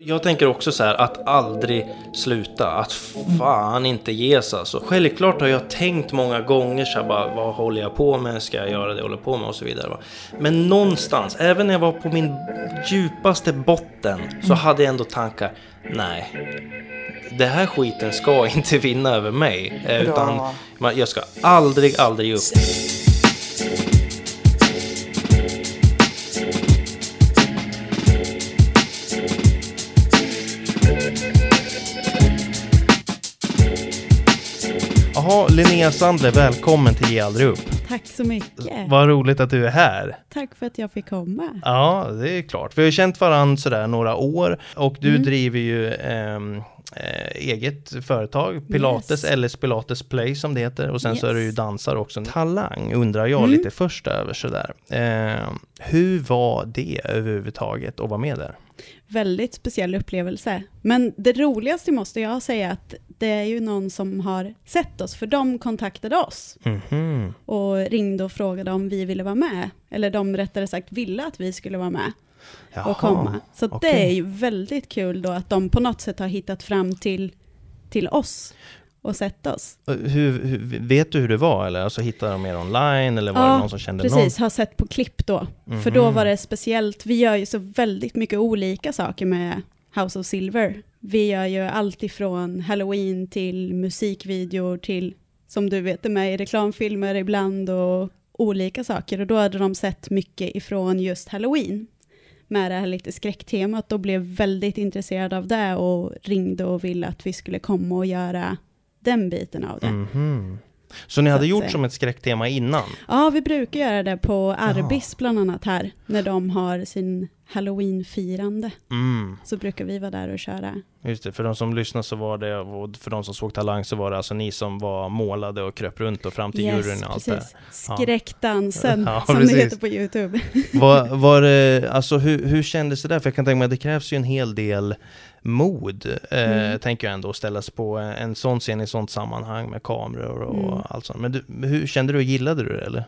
Jag tänker också så här att aldrig sluta, att fan inte ge sig alltså. Självklart har jag tänkt många gånger så här bara, vad håller jag på med, ska jag göra det jag håller på med och så vidare. va. Men någonstans, även när jag var på min djupaste botten, så hade jag ändå tankar, nej. Det här skiten ska inte vinna över mig. eh, Utan man- jag ska aldrig, aldrig ge upp. Jaha, Linnea Sandler, välkommen till Ge aldrig upp. Tack så mycket. Vad roligt att du är här. Tack för att jag fick komma. Ja, det är klart. Vi har ju känt varandra sådär några år och du Mm. driver ju ehm, eh, eget företag, Pilates, Yes. eller Pilates Play som det heter. Och sen så är du ju Yes. dansare också. Talang undrar jag Mm. lite först över sådär. Ehm, hur var det överhuvudtaget att vara med där? Väldigt speciell upplevelse. Men det roligaste måste jag säga att det är ju någon som har sett oss, för de kontaktade oss Mhm. och ringde och frågade om vi ville vara med. Eller de rättare sagt ville att vi skulle vara med Jaha. och komma. Så att det är ju väldigt kul då att de på något sätt har hittat fram till, till oss och sett oss. Hur, hur, vet du hur det var eller? Alltså hittade de er online eller var det någon som kände precis, har sett på klipp då. För då Mhm. var det speciellt, vi gör ju så väldigt mycket olika saker med House of Silver. Vi gör ju allt ifrån halloween till musikvideor till, som du vet, är med i reklamfilmer ibland och olika saker. Och då hade de sett mycket ifrån just halloween med det här lite skräcktemat och blev väldigt intresserade av det och ringde och ville att vi skulle komma och göra den biten av det. Mhm. Så ni Så hade att gjort som ett skräcktema innan? Ja, vi brukar göra det på Arbis bland annat här, när de har sin halloween-firande. Mm. Så brukar vi vara där och köra. Just det, för de som lyssnar så var det, och för de som såg Talang så var det alltså ni som var målade och kröp runt och fram till juryn och allt det precis. Skräckdansen, Ja, som precis. det heter på YouTube. Var, var det, alltså hur, hur kändes det där? För jag kan tänka mig att det krävs ju en hel del mod, eh, Mm. tänker jag ändå, att ställa sig på en sån scen i sånt sammanhang med kameror och Mm. allt sånt. Men du, hur kände du, gillade du det eller?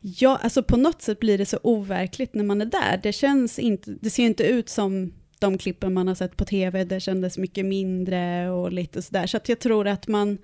Ja, alltså på något sätt blir det så overkligt när man är där. Det känns inte, det ser inte ut som de klippen man har sett på tv, det kändes mycket mindre och lite sådär. Så att jag tror att man,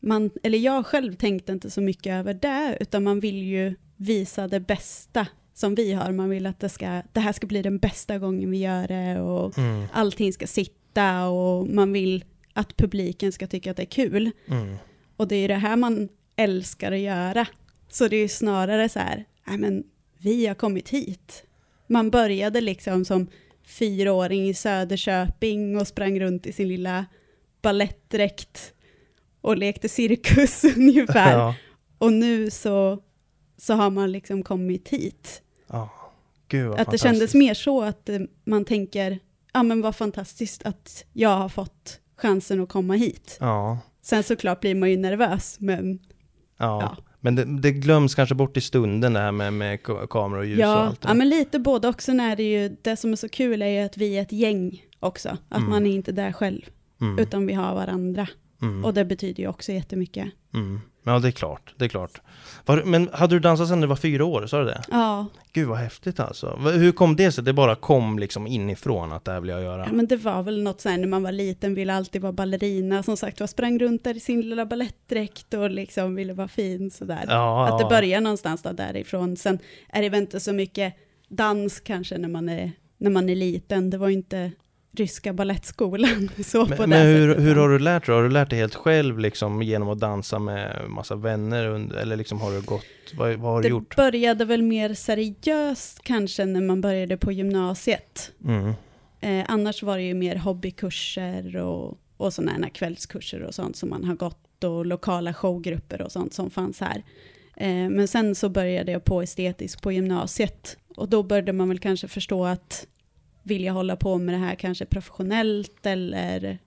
man, eller jag själv tänkte inte så mycket över det, utan man vill ju visa det bästa som vi har. Man vill att det, ska, det här ska bli den bästa gången vi gör det och Mm. allting ska sitta och man vill att publiken ska tycka att det är kul. Mm. Och det är det här man älskar att göra. Så det är ju snarare så här, nej men vi har kommit hit. Man började liksom som fyraåring i Söderköping och sprang runt i sin lilla ballettdräkt och lekte cirkus ungefär. Ja. Och nu så, så har man liksom kommit hit. ja. Gud Att det kändes mer så att eh, man tänker, ja men vad fantastiskt att jag har fått chansen att komma hit. Ja. Sen såklart blir man ju nervös, men Ja. Ja. Men det, det glöms kanske bort i stunden det här med, med ka- kameror och ljus och Ja, allt det ja, men lite både också när det är ju, det som är så kul är ju att vi är ett gäng också. Att Mm. man är inte där själv, mm. utan vi har varandra. Mm. Och det betyder ju också jättemycket. Mm. Ja, det är klart. Det är klart. Var, men hade du dansat sedan du var fyra år? Sa du det? Ja, Gud vad häftigt alltså. Hur kom det sig? Det bara kom liksom inifrån att det här vill jag göra? ja, men det var väl något sånt när man var liten, ville alltid vara ballerina. Som sagt, jag sprang runt där i sin lilla ballettdräkt och liksom ville vara fin sådär. Ja, Att det ja. börjar någonstans då därifrån. Sen är det väl inte så mycket dans kanske när man är, när man är liten. Det var ju inte ryska ballettskolan så på Men, det men hur, hur har du lärt dig? Har du lärt dig helt själv liksom genom att dansa med massa vänner? Under, eller liksom har du gått, vad, vad har du Det gjort? började väl mer seriöst kanske när man började på gymnasiet. Mm. Eh, annars var det ju mer hobbykurser och, och sådana kvällskurser och sånt som man har gått och lokala showgrupper och sånt som fanns här. Eh, men sen så började jag på estetisk på gymnasiet och då började man väl kanske förstå att vill jag hålla på med det här kanske professionellt eller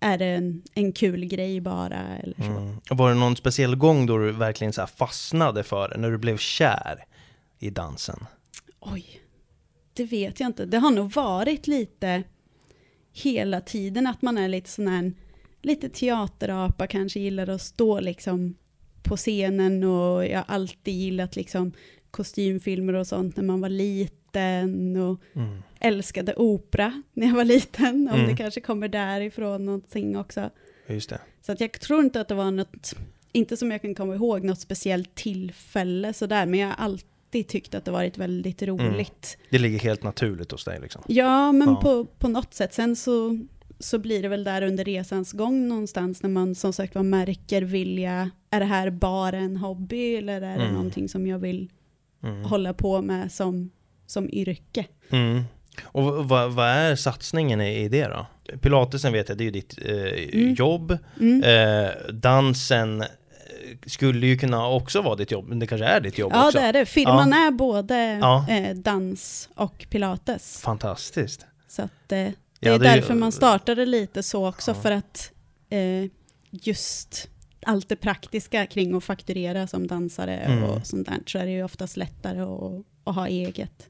är det en, en kul grej bara eller så. Mm. Var det någon speciell gång då du verkligen så fastnade för det? När du blev kär i dansen? Oj, det vet jag inte. Det har nog varit lite hela tiden att man är lite sån här, lite teaterapa, kanske gillar att stå liksom på scenen och jag har alltid gillat liksom kostymfilmer och sånt när man var liten liten och Mm. älskade opera när jag var liten. Om Mm. det kanske kommer därifrån någonting också. Just det. Så att jag tror inte att det var något, inte som jag kan komma ihåg, något speciellt tillfälle sådär, men jag har alltid tyckt att det varit väldigt roligt. Det ligger helt naturligt hos dig liksom. Ja, men Ja. På, på något sätt. Sen så, så blir det väl där under resans gång någonstans när man som sagt var märker vilja, är det här bara en hobby eller är det Mm. någonting som jag vill Mm. hålla på med som, som yrke? Mm. Och vad, vad är satsningen i, det då? Pilatesen vet jag, det är ju ditt eh, Mm. jobb. Mm. Eh, dansen eh, skulle ju kunna också vara ditt jobb, men det kanske är ditt jobb Ja, också. det är det. Firman är både Ja. eh, dans och pilates. Fantastiskt. Så att, eh, det Ja, är är ju- därför man startade lite så också, Ja. för att eh, just allt det praktiska kring att fakturera som dansare Mm. och sånt där, så är det ju oftast lättare att, att ha eget.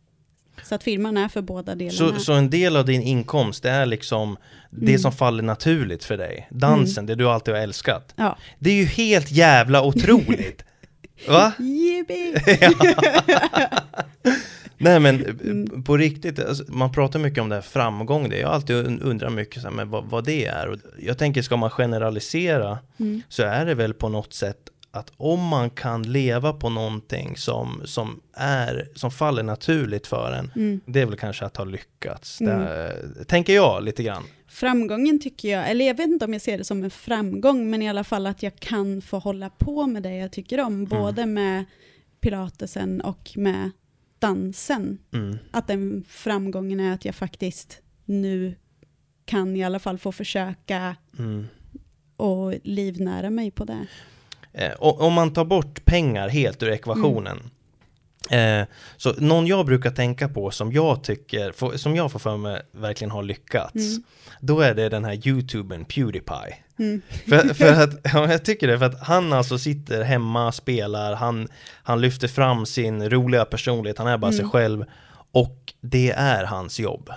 Så att firman är för båda delarna. Så, så en del av din inkomst, det är liksom det Mm. som faller naturligt för dig. Dansen, det du alltid har älskat. Ja. Det är ju helt jävla otroligt! Va? Jippi! Nej men Mm. på riktigt, alltså, man pratar mycket om det här framgång, det. jag har alltid un- undrat mycket så här, men vad, vad det är. Och jag tänker, ska man generalisera Mm. så är det väl på något sätt att om man kan leva på någonting som, som, är, som faller naturligt för en, Mm. det är väl kanske att ha lyckats. Mm. Det, tänker jag lite grann. Framgången tycker jag, eller jag vet inte om jag ser det som en framgång, men i alla fall att jag kan få hålla på med det jag tycker Mm. om, både med pilatesen och med dansen. Mm. Att den framgången är att jag faktiskt nu kan i alla fall få försöka Mm. och livnära mig på det. Eh, om man tar bort pengar helt ur ekvationen. Eh, så någon jag brukar tänka på som jag tycker, som jag får för mig verkligen har lyckats. Mm. Då är det den här youtubern Pewdiepie. Mm. För, för att, ja, jag tycker det, för att han alltså sitter hemma, spelar, han, han lyfter fram sin roliga personlighet, han är bara sig Mm. själv. Och det är hans jobb.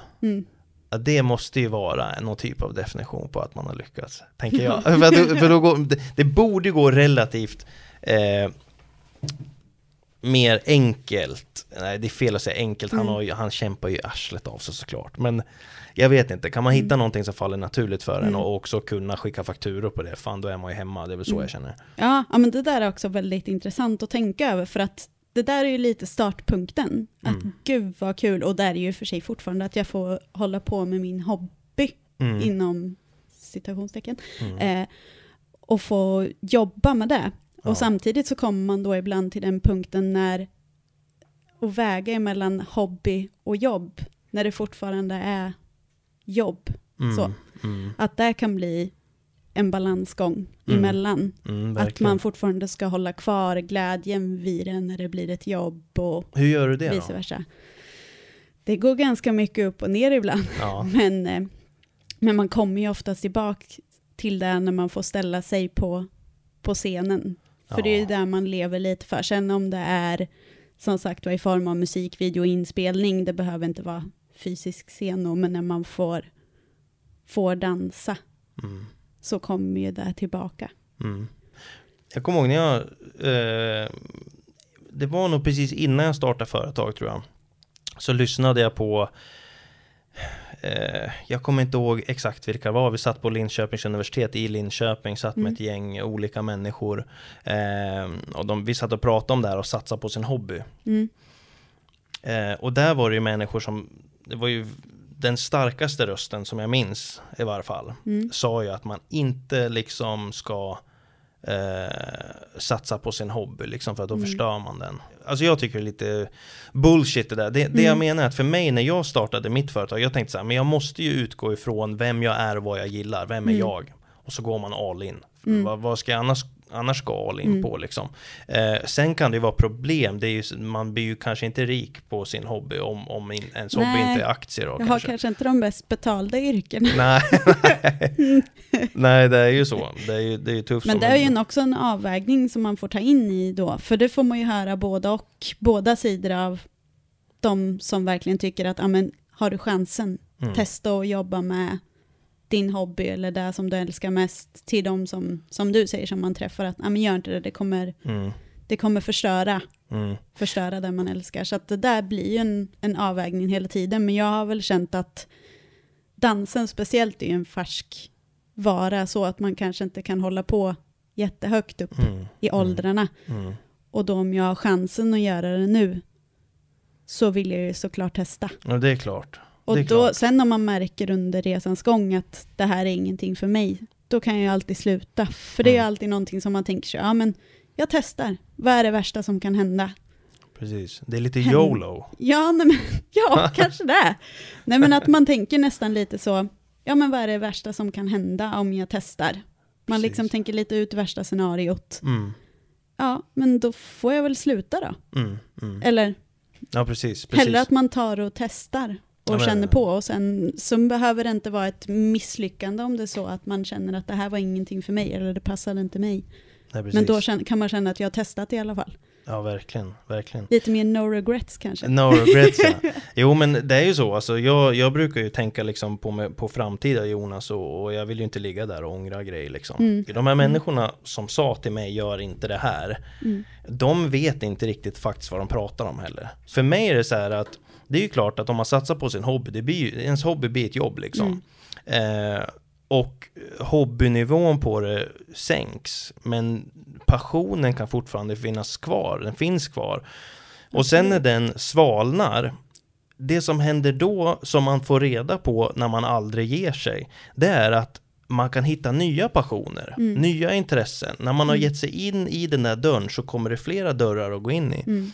Ja, Det måste ju vara någon typ av definition på att man har lyckats, tänker jag. för att, för då går, det, det borde gå relativt eh, mer enkelt. Nej, det är fel att säga enkelt, han, Mm. har ju, han kämpar ju arslet av sig såklart. Men jag vet inte, kan man hitta Mm. någonting som faller naturligt för en Mm. och också kunna skicka fakturor på det, fan då är man ju hemma, det är väl så Mm. jag känner. Ja, ja, men det där är också väldigt intressant att tänka över, för att det där är ju lite startpunkten. Att Mm. gud vad kul, och där är ju för sig fortfarande att jag får hålla på med min hobby, Mm. inom citationstecken, Mm. eh, och få jobba med det. Ja. Och samtidigt så kommer man då ibland till den punkten när och väga mellan hobby och jobb, när det fortfarande är jobb. Mm. så. Mm. Att det kan bli en balansgång Mm. emellan. Mm, Att man fortfarande ska hålla kvar glädjen vid det när det blir ett jobb och Hur gör du det vice då? versa. Det går ganska mycket upp och ner ibland, Ja. men, eh, men man kommer ju oftast tillbaka till det när man får ställa sig på, på scenen. För det är ju Ja. där man lever lite för. Sen om det är som sagt var i form av musikvideo och inspelning, det behöver inte vara fysisk scen då, men när man får, får dansa Mm. Så kommer ju det tillbaka. Mm. Jag kommer ihåg när jag eh, Det var nog precis innan jag startade företag tror jag Så lyssnade jag på eh, Jag kommer inte ihåg exakt vilka det var Vi satt på Linköpings universitet i Linköping Satt med Mm. ett gäng olika människor eh, Och de, vi satt och pratade om det här och satsa på sin hobby Mm. Eh, och där var det ju människor som, det var ju den starkaste rösten som jag minns i varje fall, Mm. sa ju att man inte liksom ska eh, satsa på sin hobby liksom för att då Mm. förstör man den. Alltså jag tycker det är lite bullshit det där. Det, det jag Mm. menar är att för mig när jag startade mitt företag, jag tänkte så här, men jag måste ju utgå ifrån vem jag är och vad jag gillar, vem är Mm. jag? Och så går man all in. Mm. Vad, vad ska jag annars, annars gå all in Mm. på liksom? Eh, sen kan det ju vara problem, det är ju, man blir ju kanske inte rik på sin hobby om, om in, ens hobby Nej. inte är aktier då Jag har kanske. kanske inte de bäst betalda yrkena. Nej, nej. nej, det är ju så. Det är ju, det är ju tufft. Men det är ju en, också en avvägning som man får ta in i då, för det får man ju höra både och, båda sidor av de som verkligen tycker att, ja men har du chansen, Mm. testa att jobba med din hobby eller det som du älskar mest, till de som, som du säger, som man träffar, att, ja men gör inte det, det kommer, Mm. det kommer förstöra, Mm. förstöra den man älskar. Så att det där blir ju en, en avvägning hela tiden. Men jag har väl känt att dansen speciellt är en färsk vara så att man kanske inte kan hålla på jättehögt upp Mm. i åldrarna. Mm. Och då om jag har chansen att göra det nu så vill jag ju såklart testa. Ja, det är klart. Och då, sen om man märker under resans gång att det här är ingenting för mig, då kan jag alltid sluta. För det är Mm. alltid någonting som man tänker sig, ja men jag testar. Vad är det värsta som kan hända? Precis. Det är lite YOLO. Ja, nej, men, ja kanske det. Nej men att man tänker nästan lite så, ja men vad är det värsta som kan hända om jag testar? Man liksom Precis. tänker lite ut värsta scenariot. Mm. Ja, men då får jag väl sluta då. Mm. Mm. Eller Ja, precis. precis. hellre att man tar och testar och Ja, men- känner på och sen så behöver det inte vara ett misslyckande om det är så att man känner att det här var ingenting för mig eller det passade inte mig. Nej. Men då kan man känna att jag har testat i alla fall. Ja, verkligen. Verkligen. Lite mer no regrets kanske. No regrets ja. Jo men det är ju så, alltså, jag, jag brukar ju tänka liksom på, på framtida Jonas och, och jag vill ju inte ligga där och ångra grejer liksom. Mm. De här människorna som sa till mig gör inte det här, Mm. de vet inte riktigt faktiskt vad de pratar om heller. För mig är det så här att det är ju klart att om man satsar på sin hobby, det blir ju, ens hobby blir ett jobb liksom. Eh, och hobbynivån på det sänks, men passionen kan fortfarande finnas kvar, den finns kvar. Och sen när den svalnar, det som händer då, som man får reda på när man aldrig ger sig, det är att man kan hitta nya passioner, Mm. nya intressen. När man har Mm. gett sig in i den där dörren så kommer det flera dörrar att gå in i. Mm.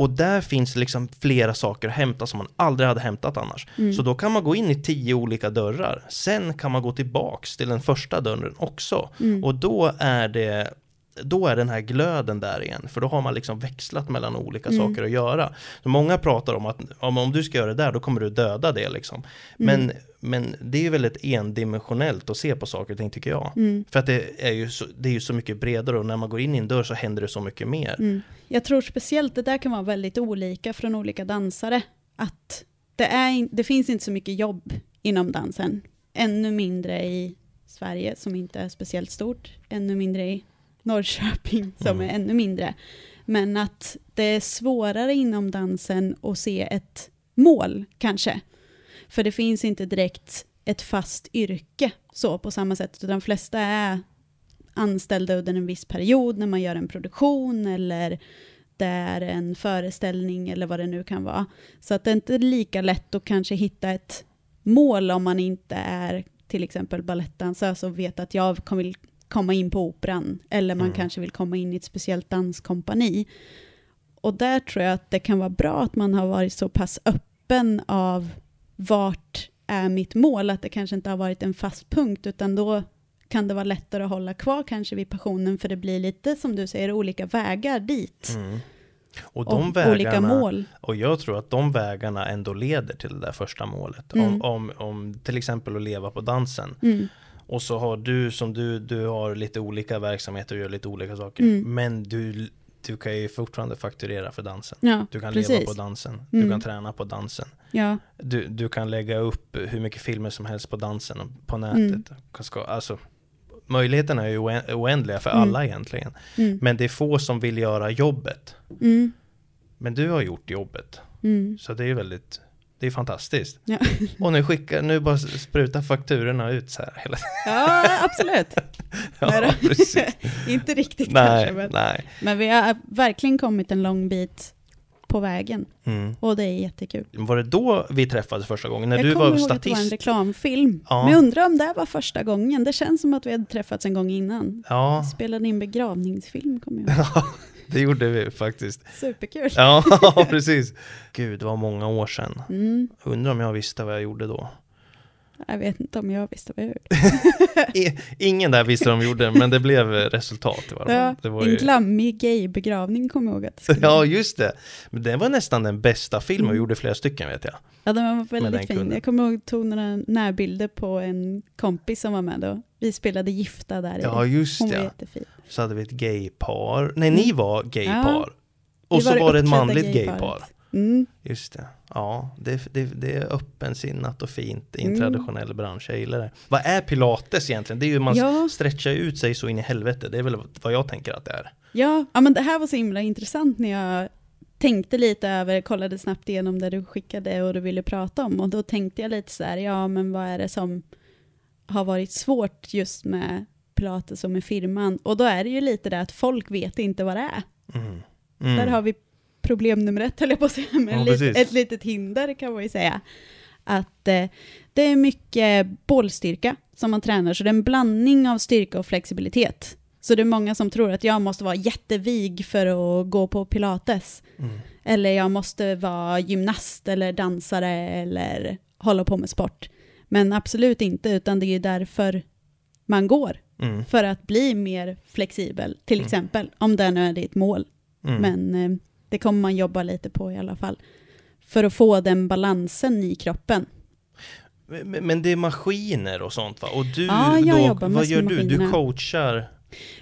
Och där finns liksom flera saker att hämta som man aldrig hade hämtat annars. Mm. Så då kan man gå in i tio olika dörrar. Sen kan man gå tillbaks till den första dörren också. Mm. Och då är det då är den här glöden där igen, för då har man liksom växlat mellan olika Mm. saker att göra. Så många pratar om att om, du ska göra det där, då kommer du döda det liksom. Mm. Men, men det är ju väldigt endimensionellt att se på saker och ting tycker jag. Mm. För att det är, ju så, det är ju så mycket bredare och när man går in i en dörr så händer det så mycket mer. Mm. Jag tror speciellt det där kan vara väldigt olika från olika dansare. Att det, är, det finns inte så mycket jobb inom dansen. Ännu mindre i Sverige som inte är speciellt stort. Ännu mindre i Norrköping som Mm. är ännu mindre. Men att det är svårare inom dansen att se ett mål kanske. För det finns inte direkt ett fast yrke så på samma sätt. De flesta är anställda under en viss period när man gör en produktion eller det är en föreställning eller vad det nu kan vara. Så att det är inte lika lätt att kanske hitta ett mål om man inte är till exempel balettdansös och vet att jag kom- vill komma in på operan eller man Mm. kanske vill komma in i ett speciellt danskompani. Och där tror jag att det kan vara bra att man har varit så pass öppen av vart är mitt mål, att det kanske inte har varit en fast punkt utan då kan det vara lättare att hålla kvar kanske vid passionen för det blir lite som du säger olika vägar dit. Mm. Och Och de vägarna, olika mål. Och jag tror att de vägarna ändå leder till det där första målet. Mm. Om, om, om till exempel att leva på dansen. Mm. Och så har du som du, du har lite olika verksamheter och gör lite olika saker. Mm. Men du, du kan ju fortfarande fakturera för dansen. Ja, Du kan precis. leva på dansen. Du Mm. kan träna på dansen. Ja, Du, du kan lägga upp hur mycket filmer som helst på dansen på nätet. Mm. Kan ska- Alltså, möjligheterna är ju oä- oändliga för Mm. alla egentligen. mm. Men det är få som vill göra jobbet. Mm. Men du har gjort jobbet. Mm. Så det är väldigt, det är fantastiskt. Ja. Och nu skickar, nu bara sprutar fakturorna ut så här hela ja, absolut. Ja, precis. inte riktigt Nej, kanske, men, nej. men vi har verkligen kommit en lång bit på vägen Mm. och det är jättekul. Var det då vi träffades första gången? När jag du kommer var ihåg att det var en statist? reklamfilm, Ja. men jag undrar om det var första gången. Det känns som att vi hade träffats en gång innan. Ja, Spelade in begravningsfilm kommer jag ihåg. Det gjorde vi faktiskt. Superkul. Ja, precis. Gud, det var många år sedan. Mm. Undrar om jag visste vad jag gjorde då. Jag vet inte om jag visste vad jag gjorde. Ingen där visste vad de gjorde, men det blev resultat Ja. Det var En ju... glammig gaybegravning kommer jag ihåg att det Ja, just det. Men det var nästan den bästa filmen, och Mm. gjorde flera stycken vet jag. Ja, den var Men den väldigt fin. kunde. Jag kommer ihåg att tog några närbilder på en kompis som var med då. Vi spelade Gifta där. i. Ja, just Hon var det. jättefin. Så hade vi ett gaypar. Nej, ni Mm. var gaypar. Och Vi så var det ett manligt gaypar. Mm. Just det. Ja, det, det, det är öppensinnat och fint i en Mm. traditionell bransch. Jag gillar det. Vad är pilates egentligen? Det är ju man Ja. stretchar ut sig så in i helvete. Det är väl vad jag tänker att det är. Ja, ja, men det här var så himla intressant när jag tänkte lite över, kollade snabbt igenom det du skickade och du ville prata om och då tänkte jag lite så här, ja men vad är det som har varit svårt just med Pilates och med firman? Och då är det ju lite det att folk vet inte vad det är. Mm. Mm. Där har vi problem nummer ett, höll jag på att säga, men Ja, lit, ett litet hinder kan man ju säga. Att eh, det är mycket bålstyrka som man tränar, så det är en blandning av styrka och flexibilitet. Så det är många som tror att jag måste vara jättevig för att gå på pilates. Mm. Eller jag måste vara gymnast eller dansare eller hålla på med sport. Men absolut inte, utan det är därför man går. Mm. För att bli mer flexibel, till Mm. exempel, om det nu är ditt mål. Mm. Men eh, det kommer man jobba lite på i alla fall. För att få den balansen i kroppen. Men, men det är maskiner och sånt va? Och du Ja, då, jobbar vad gör du? Du maskinerna. coachar?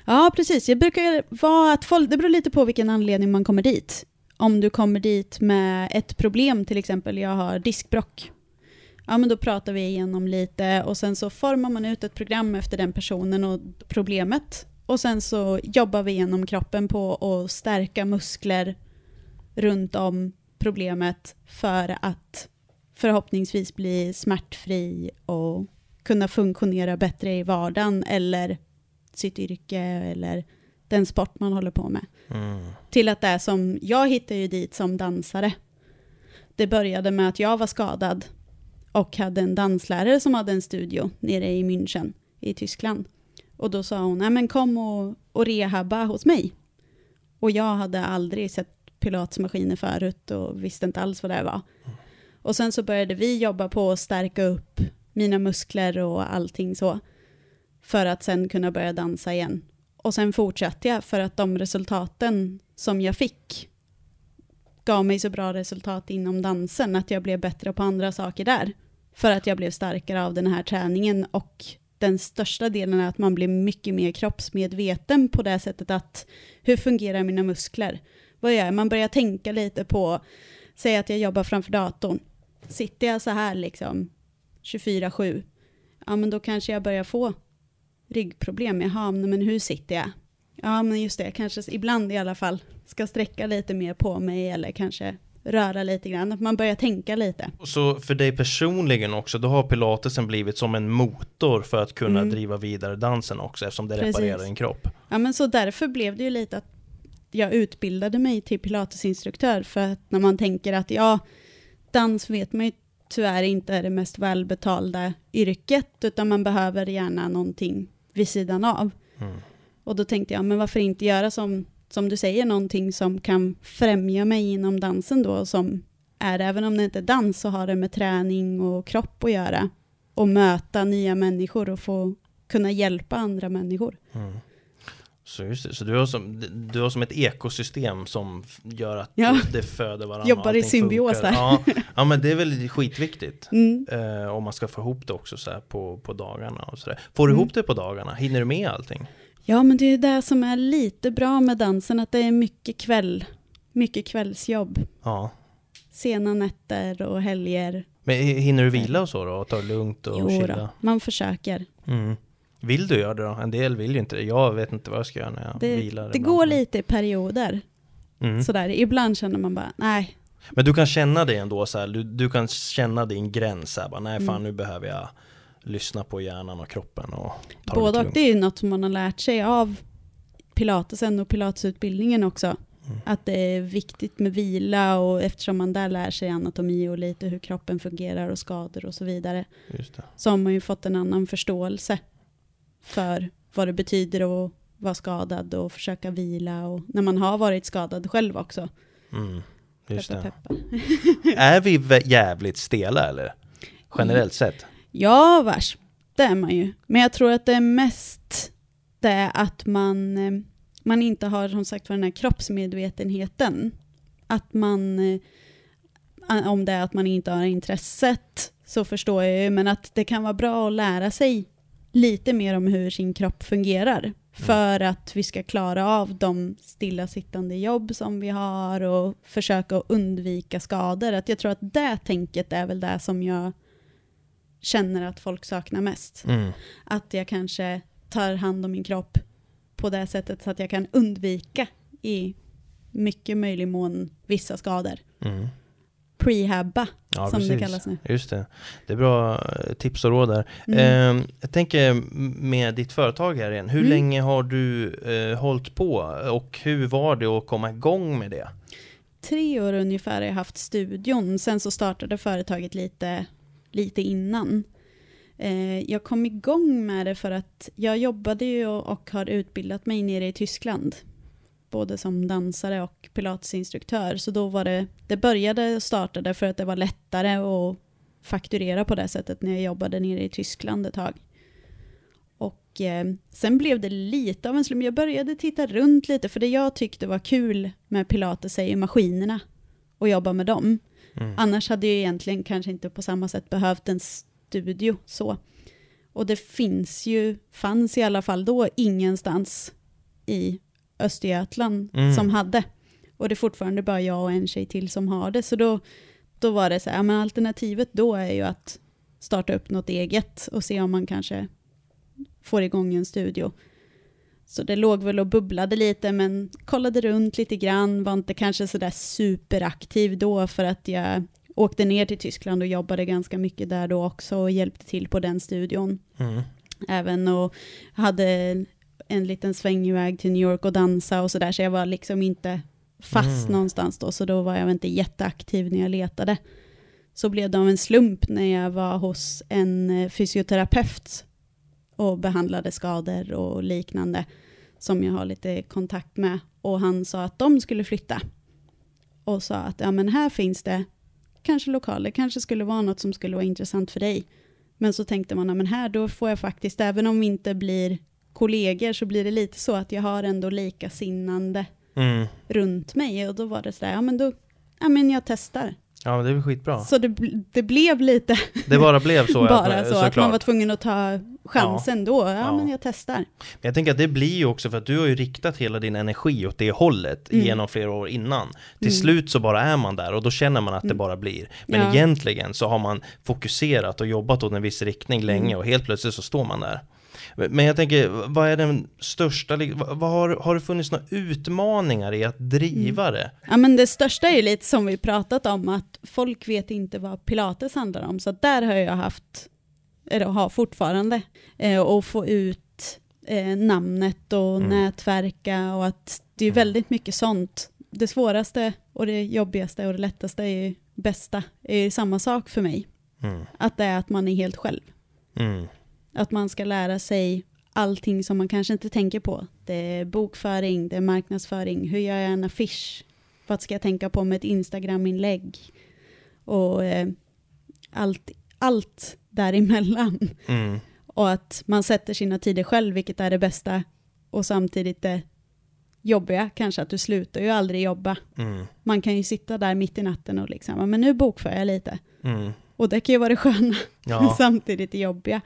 Ja, precis. Jag brukar vara att folk, det beror lite på vilken anledning man kommer dit. Om du kommer dit med ett problem, till exempel jag har diskbrock. Ja, men då pratar vi igenom lite och sen så formar man ut ett program efter den personen och problemet. Och sen så jobbar vi igenom kroppen på att stärka muskler runt om problemet för att förhoppningsvis bli smärtfri och kunna funktionera bättre i vardagen eller sitt yrke eller den sport man håller på med. Mm. Till att det är som, jag hittade ju dit som dansare. Det började med att jag var skadad och hade en danslärare som hade en studio nere i München i Tyskland. Och då sa hon, nej men kom och, och rehabba hos mig. Och jag hade aldrig sett pilatesmaskiner förut och visste inte alls vad det var. Och sen så började vi jobba på att stärka upp mina muskler och allting så. För att sen kunna börja dansa igen. Och sen fortsatte jag för att de resultaten som jag fick gav mig så bra resultat inom dansen att jag blev bättre på andra saker där. För att jag blev starkare av den här träningen och den största delen är att man blir mycket mer kroppsmedveten på det sättet att hur fungerar mina muskler? Vad gör jag? Man börjar tänka lite på, säg att jag jobbar framför datorn. Sitter jag så här liksom 24-7, ja men då kanske jag börjar få ryggproblem. Jaha, men hur sitter jag? Ja, men just det, kanske ibland i alla fall ska sträcka lite mer på mig eller kanske röra lite grann. Att man börjar tänka lite. Så för dig personligen också, då har pilatesen blivit som en motor för att kunna Mm. driva vidare dansen också eftersom det Precis. reparerar din kropp. Ja, men så därför blev det ju lite att jag utbildade mig till pilatesinstruktör för att när man tänker att ja, dans vet man ju tyvärr inte är det mest välbetalda yrket utan man behöver gärna någonting vid sidan av. Mm. Och då tänkte jag, men varför inte göra som, som du säger, någonting som kan främja mig inom dansen då, som är, även om det inte är dans, så har det med träning och kropp att göra. Och möta nya människor och få kunna hjälpa andra människor. Mm. Så just det, så du har, som, du har som ett ekosystem som gör att Ja. det, föder varandra. Jobbar i symbios där. Ja, ja, men det är väl skitviktigt. Mm. Eh, om man ska få ihop det också så på, på dagarna och sådär. Får du Mm. ihop det på dagarna? Hinner du med allting? Ja, men det är det som är lite bra med dansen, att det är mycket kväll, mycket kvällsjobb. Ja. Sena nätter och helger. Men hinner du vila och så då? Och ta det lugnt och Jo chilla? då, man försöker. Mm. Vill du göra det då? En del vill ju inte det. Jag vet inte vad jag ska göra när jag Det, vilar. det ibland. går lite i perioder. Mm. Sådär. Ibland känner man bara, nej, Men du kan känna det ändå så här, du, du kan känna din gräns här, bara, nej fan Mm. nu behöver jag lyssna på hjärnan och kroppen och ta Både det och, det är något som man har lärt sig av pilatesen och pilatesutbildningen också. Mm. Att det är viktigt med vila och eftersom man där lär sig anatomi och lite hur kroppen fungerar och skador och så vidare. Så har man ju fått en annan förståelse för vad det betyder att vara skadad och försöka vila och när man har varit skadad själv också. Mm. Just Peppa, det. peppa. Är vi jävligt stela eller? Generellt sett? Ja, vars. Det är man ju. Men jag tror att det är mest det att man, eh, man inte har som sagt den här kroppsmedvetenheten. Att man, eh, om det är att man inte har intresset så förstår jag ju, men att det kan vara bra att lära sig lite mer om hur sin kropp fungerar. För att vi ska klara av de stillasittande jobb som vi har och försöka undvika skador. Att jag tror att det tänket är väl det som jag känner att folk saknar mest. Mm. Att jag kanske tar hand om min kropp på det sättet så att jag kan undvika i mycket möjlig mån vissa skador. Mm. Prehabba, Ja, som det precis. kallas nu. Just det. Det är bra eh, tips och råd där. Mm. Eh, jag tänker med ditt företag här igen. Hur Mm. länge har du eh, hållit på och hur var det att komma igång med det? Tre år ungefär har jag haft studion, sen så startade företaget lite, lite innan. Eh, jag kom igång med det för att jag jobbade ju och, och har utbildat mig nere i Tyskland. Både som dansare och pilatesinstruktör. Så då var det, det började och startade för att det var lättare att fakturera på det sättet när jag jobbade nere i Tyskland ett tag. Och eh, sen blev det lite av en slump. Jag började titta runt lite för det jag tyckte var kul med pilates är ju maskinerna och jobba med dem. Mm. Annars hade jag egentligen kanske inte på samma sätt behövt en studio så. Och det finns ju, fanns i alla fall då ingenstans i Östergötland Mm. som hade. Och det är fortfarande bara jag och en tjej till som har det. Så då, då var det så här, ja, men alternativet då är ju att starta upp något eget och se om man kanske får igång en studio. Så det låg väl och bubblade lite men kollade runt lite grann, var inte kanske sådär superaktiv då för att jag åkte ner till Tyskland och jobbade ganska mycket där då också och hjälpte till på den studion. Mm. Även och hade en liten sväng iväg till New York och dansa och sådär så jag var liksom inte fast Mm. någonstans då så då var jag inte jätteaktiv när jag letade. Så blev det av en slump när jag var hos en eh, fysioterapeut och behandlade skador och liknande som jag har lite kontakt med. Och han sa att de skulle flytta. Och sa att ja men här finns det kanske lokaler, kanske skulle vara något som skulle vara intressant för dig. Men så tänkte man, ja men här då får jag faktiskt, även om vi inte blir kollegor så blir det lite så att jag har ändå likasinnande Mm. runt mig. Och då var det sådär, ja men då, ja men jag testar. Ja, men det är väl skitbra. Så det, det blev lite Det bara blev så. bara att, så att man var tvungen att ta chansen då. Ja, Ja. men jag testar. Men jag tänker att det blir ju också för att du har ju riktat hela din energi åt det hållet Mm. genom flera år innan. Till Mm. slut så bara är man där och då känner man att det Mm. bara blir. Men Ja. egentligen så har man fokuserat och jobbat åt en viss riktning länge Mm. och helt plötsligt så står man där. Men jag tänker, vad är den största, vad har, har det funnits några utmaningar i att driva det? Ja, men det största är ju lite som vi pratat om, att folk vet inte vad pilates handlar om. Så där har jag haft, eller har fortfarande, eh, och få ut eh, namnet och Mm. nätverka och att det är Mm. väldigt mycket sånt. Det svåraste och det jobbigaste och det lättaste är ju bästa, är ju samma sak för mig. Mm. Att det är att man är helt själv. Mm. Att man ska lära sig allting som man kanske inte tänker på. Det är bokföring, det är marknadsföring, hur gör jag en affisch? Vad ska jag tänka på med ett Instagram-inlägg? Och eh, allt, allt däremellan. Mm. Och att man sätter sina tider själv, vilket är det bästa. Och samtidigt det jobbiga kanske, att du slutar ju aldrig jobba. Mm. Man kan ju sitta där mitt i natten och liksom, "Ja, men nu bokför jag lite. Mm. Och det kan ju vara det sköna Ja. samtidigt det jobbiga.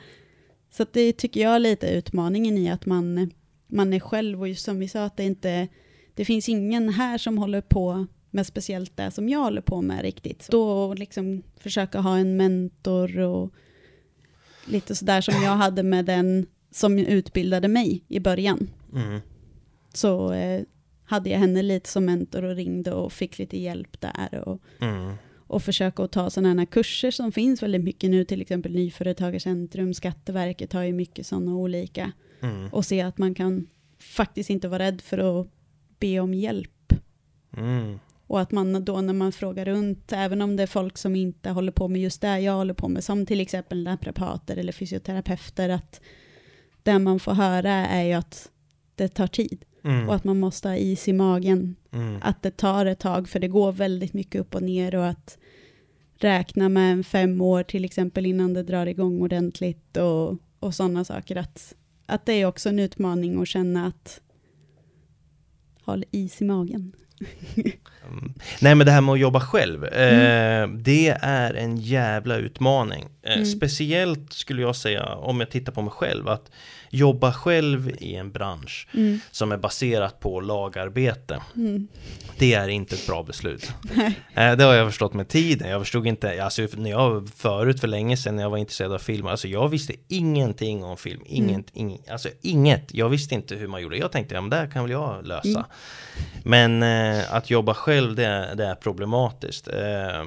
Så det tycker jag är lite utmaningen i att man, man är själv och just som vi sa att det inte, det finns ingen här som håller på med speciellt det som jag håller på med riktigt. Då liksom försöka ha en mentor och lite sådär som jag hade med den som utbildade mig i början. Mm. Så eh, hade jag henne lite som mentor och ringde och fick lite hjälp där. Och, Mm. och försöka att ta sådana här kurser som finns väldigt mycket nu, till exempel Nyföretagarcentrum, Skatteverket har ju mycket sådana olika. Mm. Och se att man kan faktiskt inte vara rädd för att be om hjälp. Mm. Och att man då när man frågar runt, även om det är folk som inte håller på med just det jag håller på med, som till exempel naprapater eller fysioterapeuter, att det man får höra är ju att det tar tid Mm. och att man måste ha is i magen Mm. att det tar ett tag för det går väldigt mycket upp och ner och att räkna med en fem år till exempel innan det drar igång ordentligt och, och sådana saker. Att, att det är också en utmaning att känna att ha is i magen. Mm. Nej men det här med att jobba själv, eh, det är en jävla utmaning. Eh, Mm. Speciellt skulle jag säga, om jag tittar på mig själv, att jobba själv i en bransch Mm. som är baserat på lagarbete. Mm. Det är inte ett bra beslut. Nej. Eh, Det har jag förstått med tiden. Jag förstod inte, alltså när jag förut för länge sedan när jag var intresserad av film, alltså jag visste ingenting om film. Inget, ing, alltså inget. Jag visste inte hur man gjorde. Jag tänkte, ja men det här kan väl jag lösa. Mm. Men eh, att jobba själv, det, är- det är problematiskt. Eh,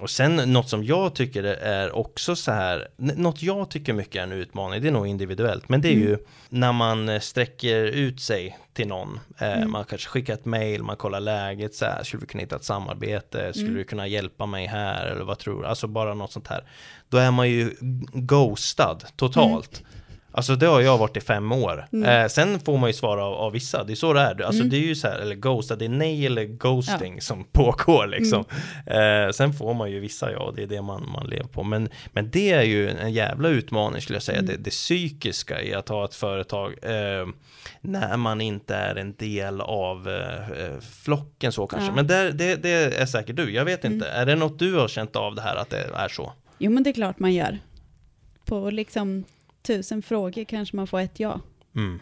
och sen något som jag tycker är också så här, något jag tycker mycket är en utmaning, det är nog individuellt, men det är ju när man eh, sträcker ut sig till någon. Eh, Mm. Man kanske skickar ett mail, man kollar läget, så här, skulle vi kunna hitta ett samarbete, skulle Mm. du kunna hjälpa mig här, eller vad tror du? Alltså bara något sånt här. Då är man ju ghostad totalt. Alltså det har jag varit i fem år. Mm. Eh, sen får man ju svara av, av vissa, det är så det är. Alltså Mm. det är ju så här, eller ghostad, det är nej eller ghosting som pågår liksom. Mm. Eh, sen får man ju vissa ja, det är det man, man lever på. Men, men det är ju en jävla utmaning skulle jag säga, Mm. det, det psykiska i att ha ett företag eh, när man inte är en del av eh, eh, flocken så kanske. Ja. Men där, det, det är säkert du, jag vet inte. Mm. Är det något du har känt av det här att det är så? Jo men det är klart man gör. På liksom tusen frågor kanske man får ett ja. Mm.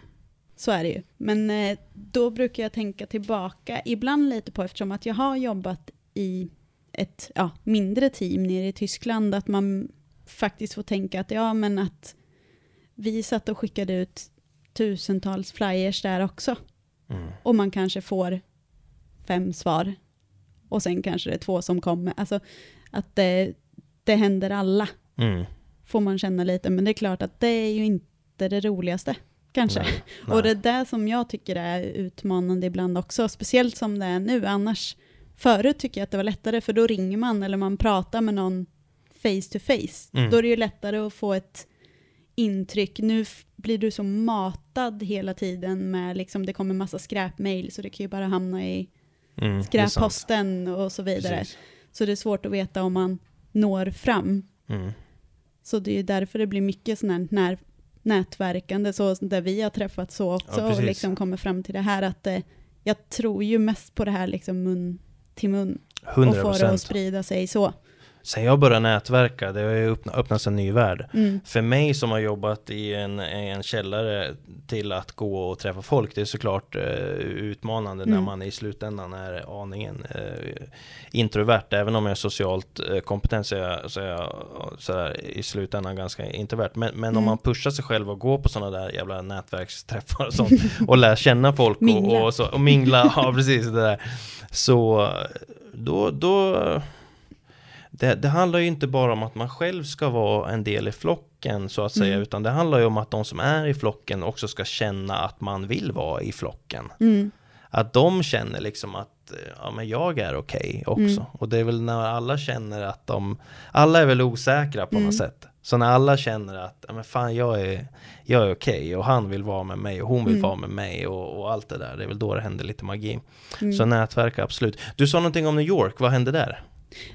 Så är det ju. Men eh, då brukar jag tänka tillbaka, ibland lite på, eftersom att jag har jobbat i ett ja, mindre team nere i Tyskland, att man faktiskt får tänka att ja, men att vi satt och skickade ut tusentals flyers där också. Mm. Och man kanske får fem svar. Och sen kanske det är två som kommer. Alltså att det, det händer alla, Mm. Får man känna lite. Men det är klart att det är ju inte det roligaste, kanske. Nej, Och det nej. är det som jag tycker är utmanande ibland också, speciellt som det är nu. Annars, förut tycker jag att det var lättare, för då ringer man eller man pratar med någon face to face. Mm. Då är det ju lättare att få ett intryck. Nu blir du så matad hela tiden med, liksom, det kommer massa skräpmail, så det kan ju bara hamna i Mm, skräpposten och så vidare. Precis. Så det är svårt att veta om man når fram. Mm. Så det är därför det blir mycket sån här när, nätverkande, så där vi har träffats så också, Ja, och liksom kommer fram till det här att eh, jag tror ju mest på det här liksom mun till mun, och 100 få det att sprida sig så. Sen jag började nätverka, det har ju öppna- öppnats en ny värld. Mm. För mig som har jobbat i en, en källare till att gå och träffa folk, det är såklart eh, utmanande när Mm. man i slutändan är aningen eh, introvert. Även om jag är socialt eh, kompetent så är jag, så är jag så här, i slutändan ganska introvert. Men, men om Mm. man pushar sig själv och går på sådana där jävla nätverksträffar och sånt och lär känna folk och, och, så, och mingla, ja precis det där. Så då, då det, det handlar ju inte bara om att man själv ska vara en del i flocken så att säga, Mm. utan det handlar ju om att de som är i flocken också ska känna att man vill vara i flocken. Mm. Att de känner liksom att eh, ja, men jag är okej också. Mm. Och det är väl när alla känner att de, alla är väl osäkra på Mm. något sätt. Så när alla känner att ja, men fan jag är, jag är okej och han vill vara med mig och hon vill Mm. vara med mig och, och allt det där. Det är väl då det händer lite magi. Mm. Så nätverk absolut. Du sa någonting om New York, vad hände där?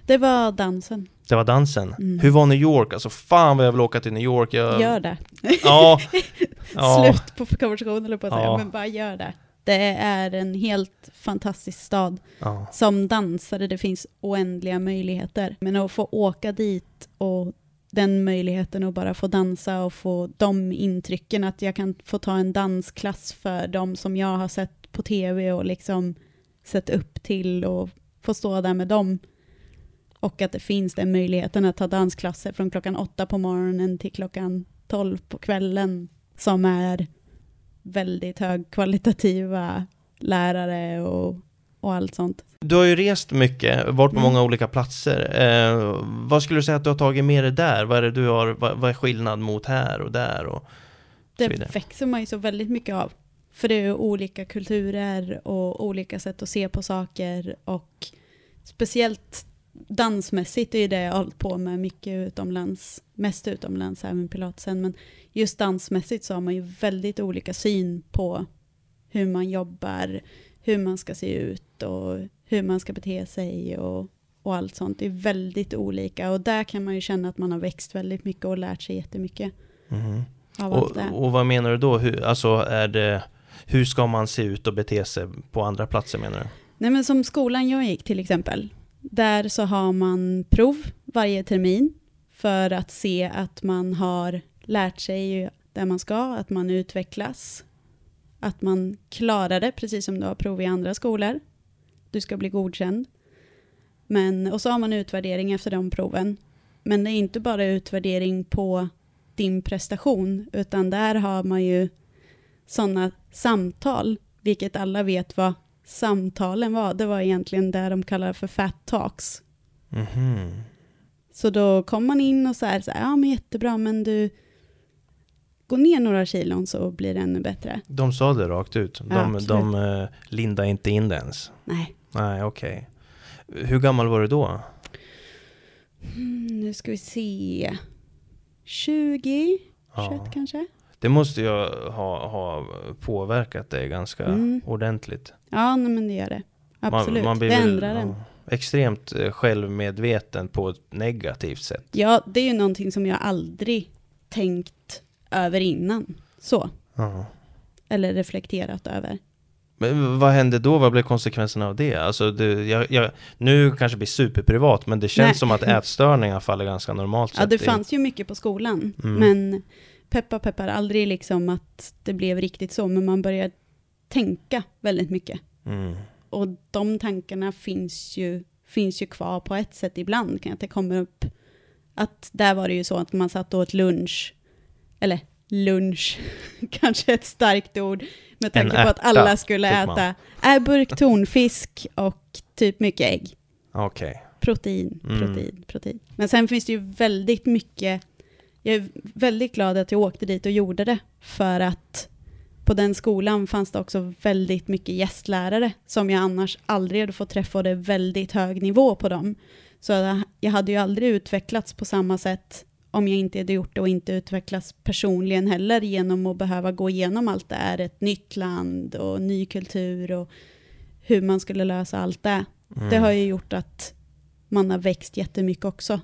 Det var dansen. Det var dansen. Mm. Hur var New York? Alltså fan vad jag vill åka till New York. Jag... Gör det. Ja. ja. Slut på konversationen eller på att säga, Ja. men bara gör det. Det är en helt fantastisk stad. ja. Som dansare, det finns oändliga möjligheter. Men att få åka dit och den möjligheten att bara få dansa och få de intrycken, att jag kan få ta en dansklass för de som jag har sett på tv och liksom sett upp till och få stå där med dem. Och att det finns den möjligheten att ta dansklasser från klockan åtta på morgonen till klockan tolv på kvällen som är väldigt högkvalitativa lärare och, och allt sånt. Du har ju rest mycket, varit på Mm. många olika platser. Eh, vad skulle du säga att du har tagit med dig där? Vad är det du har, vad, vad är skillnad mot här och där? Och? Det växer man ju så väldigt mycket av. För det är ju olika kulturer och olika sätt att se på saker och speciellt dansmässigt är det jag har hållit på med mycket utomlands, mest utomlands även pilatesen, men just dansmässigt så har man ju väldigt olika syn på hur man jobbar, hur man ska se ut och hur man ska bete sig och, och allt sånt. Det är väldigt olika och där kan man ju känna att man har växt väldigt mycket och lärt sig jättemycket Mhm. av allt och, det. och vad menar du då? Hur, alltså är det, hur ska man se ut och bete sig på andra platser menar du? Nej men som skolan jag gick till exempel. Där så har man prov varje termin för att se att man har lärt sig det man ska, att man utvecklas, att man klarar det precis som du har prov i andra skolor. Du ska bli godkänd. Men, och så har man utvärdering efter de proven. Men det är inte bara utvärdering på din prestation, utan där har man ju sådana samtal, vilket alla vet vad samtalen var. Det var egentligen det de kallar för fat talks. Mhm. Så då kom man in och så här, så här, ja men jättebra, men du går ner några kilon så blir det ännu bättre. De sa det rakt ut. De, Ja, de uh, lindade inte in det ens. Nej, Nej, okej. Hur gammal var du då? mm, nu ska vi se. 20, 21 Ja. kanske? Det måste ju ha, ha påverkat dig ganska Mm. ordentligt. Ja, nej, men det gör det. Absolut, Man, man blir det ändrar den. extremt eh, självmedveten på ett negativt sätt. Ja, det är ju någonting som jag aldrig tänkt över innan. Så. Ja. Eller reflekterat över. Men vad hände då? Vad blev konsekvenserna av det? Alltså, det, jag, jag, nu kanske det blir superprivat, men det känns Nej. som att ätstörningar faller ganska normalt Ja, det fanns ju mycket på skolan. Mm. Men peppar peppar, aldrig liksom att det blev riktigt så. Men man började tänka väldigt mycket. Mm. Och de tankarna finns ju, finns ju kvar på ett sätt ibland. Kan att det kommer upp att där var det ju så att man satt och åt lunch. Eller lunch, kanske ett starkt ord. Med tanke på att alla skulle äta äh, burk tonfisk och typ mycket ägg. Okej. Protein, Mm. protein, protein. Men sen finns det ju väldigt mycket, jag är väldigt glad att jag åkte dit och gjorde det, för att på den skolan fanns det också väldigt mycket gästlärare som jag annars aldrig hade fått träffa och det är väldigt hög nivå på dem. Så jag hade ju aldrig utvecklats på samma sätt om jag inte hade gjort det och inte utvecklats personligen heller genom att behöva gå igenom allt det här, ett nytt land och ny kultur och hur man skulle lösa allt det. Mm. Det har ju gjort att man har växt jättemycket också.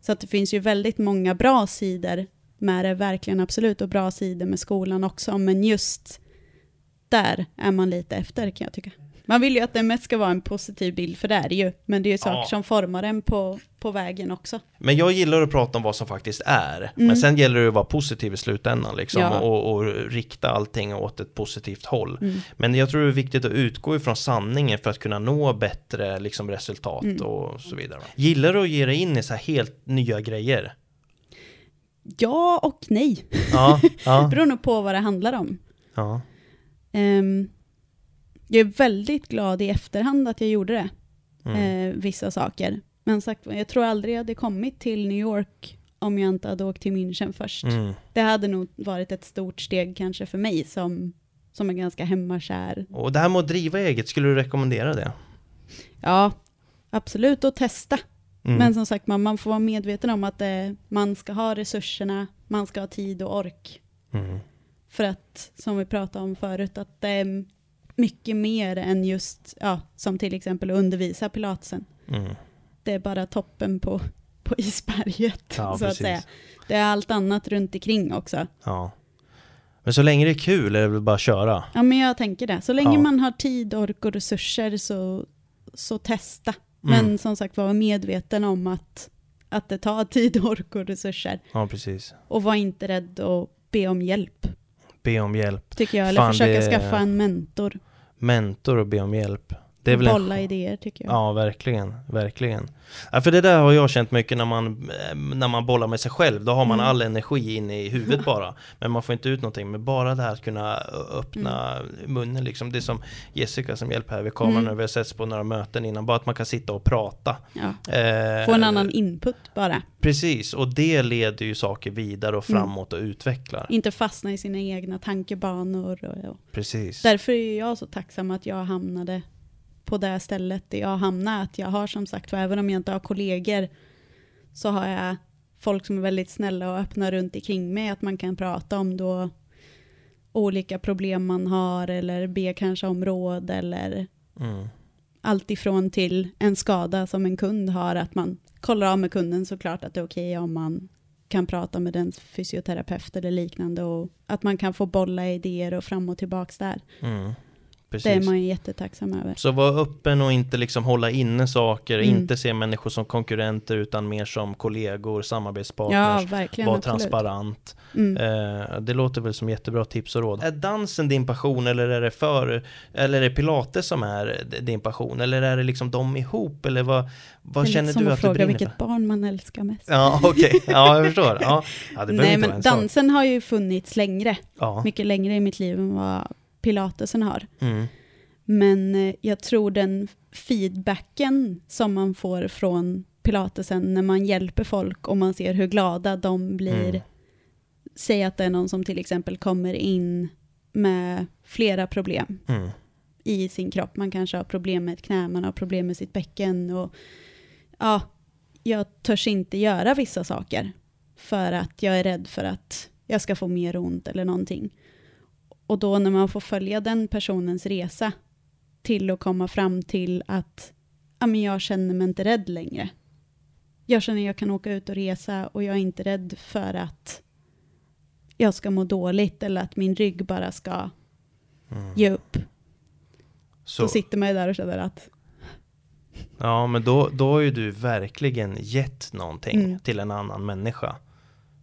Så att det finns ju väldigt många bra sidor med det, verkligen absolut, och bra sidor med skolan också, men just där är man lite efter kan jag tycka. Man vill ju att det mest ska vara en positiv bild, för det är det ju, men det är ju saker Ja. som formar en på, på vägen också. Men jag gillar att prata om vad som faktiskt är. Mm. Men sen gäller det att vara positiv i slutändan liksom. Ja. Och, och rikta allting åt ett positivt håll. Mm. Men jag tror det är viktigt att utgå ifrån sanningen för att kunna nå bättre liksom, resultat Mm. och så vidare. Gillar du att ge dig in i så här helt nya grejer? Ja och nej. Ja, Det ja, beror nog på vad det handlar om. ja. Ehm, jag är väldigt glad i efterhand att jag gjorde det. Mm. eh, vissa saker. Men sagt, jag tror aldrig jag hade kommit till New York om jag inte hade åkt till München först. Mm. Det hade nog varit ett stort steg kanske för mig som, som är ganska hemmakär. Och det här med att driva eget, skulle du rekommendera det? Ja, absolut att testa. Mm. Men som sagt, man, man får vara medveten om att det, man ska ha resurserna, man ska ha tid och ork. Mm. För att, som vi pratade om förut, att är mycket mer än just, ja, som till exempel att undervisa pilatesen. Mm. det är bara toppen på, på isberget, Ja, så att precis. säga. Det är allt annat runt omkring också. Ja. Men så länge det är kul är det väl bara att köra? Ja, men jag tänker det. Så länge Ja. man har tid, ork och resurser så, så testa. Mm. Men som sagt, var medveten om att, att det tar tid, ork och resurser. Ja, precis. Och var inte rädd att be om hjälp, Be om hjälp. tycker jag. Eller Fan, försöka det- skaffa en mentor. Mentor och be om hjälp. Det är väl en bolla idéer, tycker jag. Ja, verkligen, verkligen. Ja, för det där har jag känt mycket när man, eh, när man bollar med sig själv. Då har man Mm. all energi inne i huvudet bara. Men man får inte ut någonting. Men bara det här att kunna öppna munnen liksom. Det är som Jessica som hjälper här vid kameran Mm. vi har setts på några möten innan. Bara att man kan sitta och prata. Ja. Eh, Få en annan input bara. Precis, och det leder ju saker vidare och Mm. framåt och utvecklar. Inte fastna i sina egna tankebanor. Och, och. Precis. Därför är jag så tacksam att jag hamnade på det stället där jag hamnade. Att jag har som sagt, för även om jag inte har kollegor, så har jag folk som är väldigt snälla och öppna runt omkring mig. Att man kan prata om då olika problem man har eller be kanske om råd eller Mm. allt ifrån till en skada som en kund har. Att man kollar av med kunden såklart att det är okej om man kan prata med den fysioterapeut eller liknande och att man kan få bolla idéer och fram och tillbaks där. Mm. Precis. Det är man ju jättetacksam över. Så var öppen och inte liksom hålla inne saker, Mm. inte se människor som konkurrenter utan mer som kollegor, Ja, samarbetspartners. verkligen. var absolut. transparent. Mm. Eh, det låter väl som jättebra tips och råd. Är dansen din passion eller är det för, eller är det pilates som är din passion? Eller är det liksom de ihop? Eller vad, vad känner du att att du brinner vilket för? barn man älskar mest. Ja, okej. Ja, jag förstår. Ja, ja Nej, men dansen har ju funnits längre. Ja. Mycket längre i mitt liv än vad pilatesen har. Mm. Men eh, jag tror den feedbacken som man får från pilatesen när man hjälper folk och man ser hur glada de blir. Mm. Säg att det är någon som till exempel kommer in med flera problem Mm. i sin kropp. Man kanske har problem med ett knä, man har problem med sitt bäcken och ja, jag törs inte göra vissa saker för att jag är rädd för att jag ska få mer ont eller någonting. Och då när man får följa den personens resa till att komma fram till att ja, men jag känner mig inte rädd längre. Jag känner att jag kan åka ut och resa och jag är inte rädd för att jag ska må dåligt eller att min rygg bara ska Mm. ge upp. Så, Då sitter man ju där och känner att ja, men då, då har ju du verkligen gett någonting Mm. till en annan människa.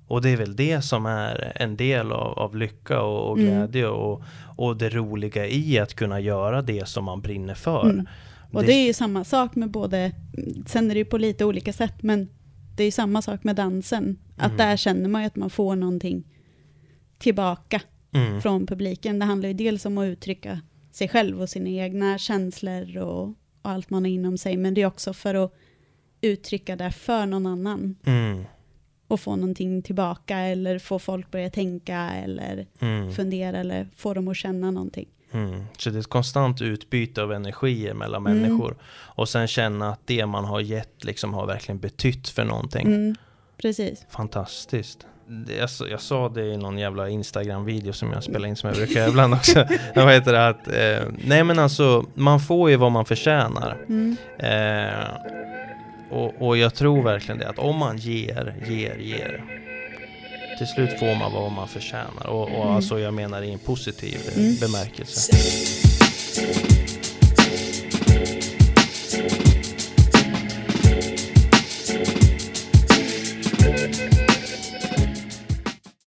Och det är väl det som är en del av, av lycka och, och Mm. glädje och, och det roliga i att kunna göra det som man brinner för. Mm. Och det är ju samma sak med både, sen är det ju på lite olika sätt, men det är ju samma sak med dansen. Att Mm. där känner man ju att man får någonting tillbaka Mm. från publiken. Det handlar ju dels om att uttrycka sig själv och sina egna känslor och, och allt man har inom sig, men det är också för att uttrycka det för någon annan Mm. Och få någonting tillbaka eller få folk börja tänka eller Mm. fundera eller få dem att känna någonting. Mm. Så det är ett konstant utbyte av energier mellan Mm. människor. Och sen känna att det man har gett liksom har verkligen betytt för någonting. Mm, precis. Fantastiskt. Jag, sa- jag sa det i någon jävla Instagram-video som jag spelar in som jag brukar göra ibland också. vad heter det? Att, eh, nej men alltså, man får ju vad man förtjänar. Mm. Eh, och, och jag tror verkligen det, att om man ger, ger, ger. Till slut får man vad man förtjänar. Och, och Mm. alltså jag menar i en positiv Mm. bemärkelse.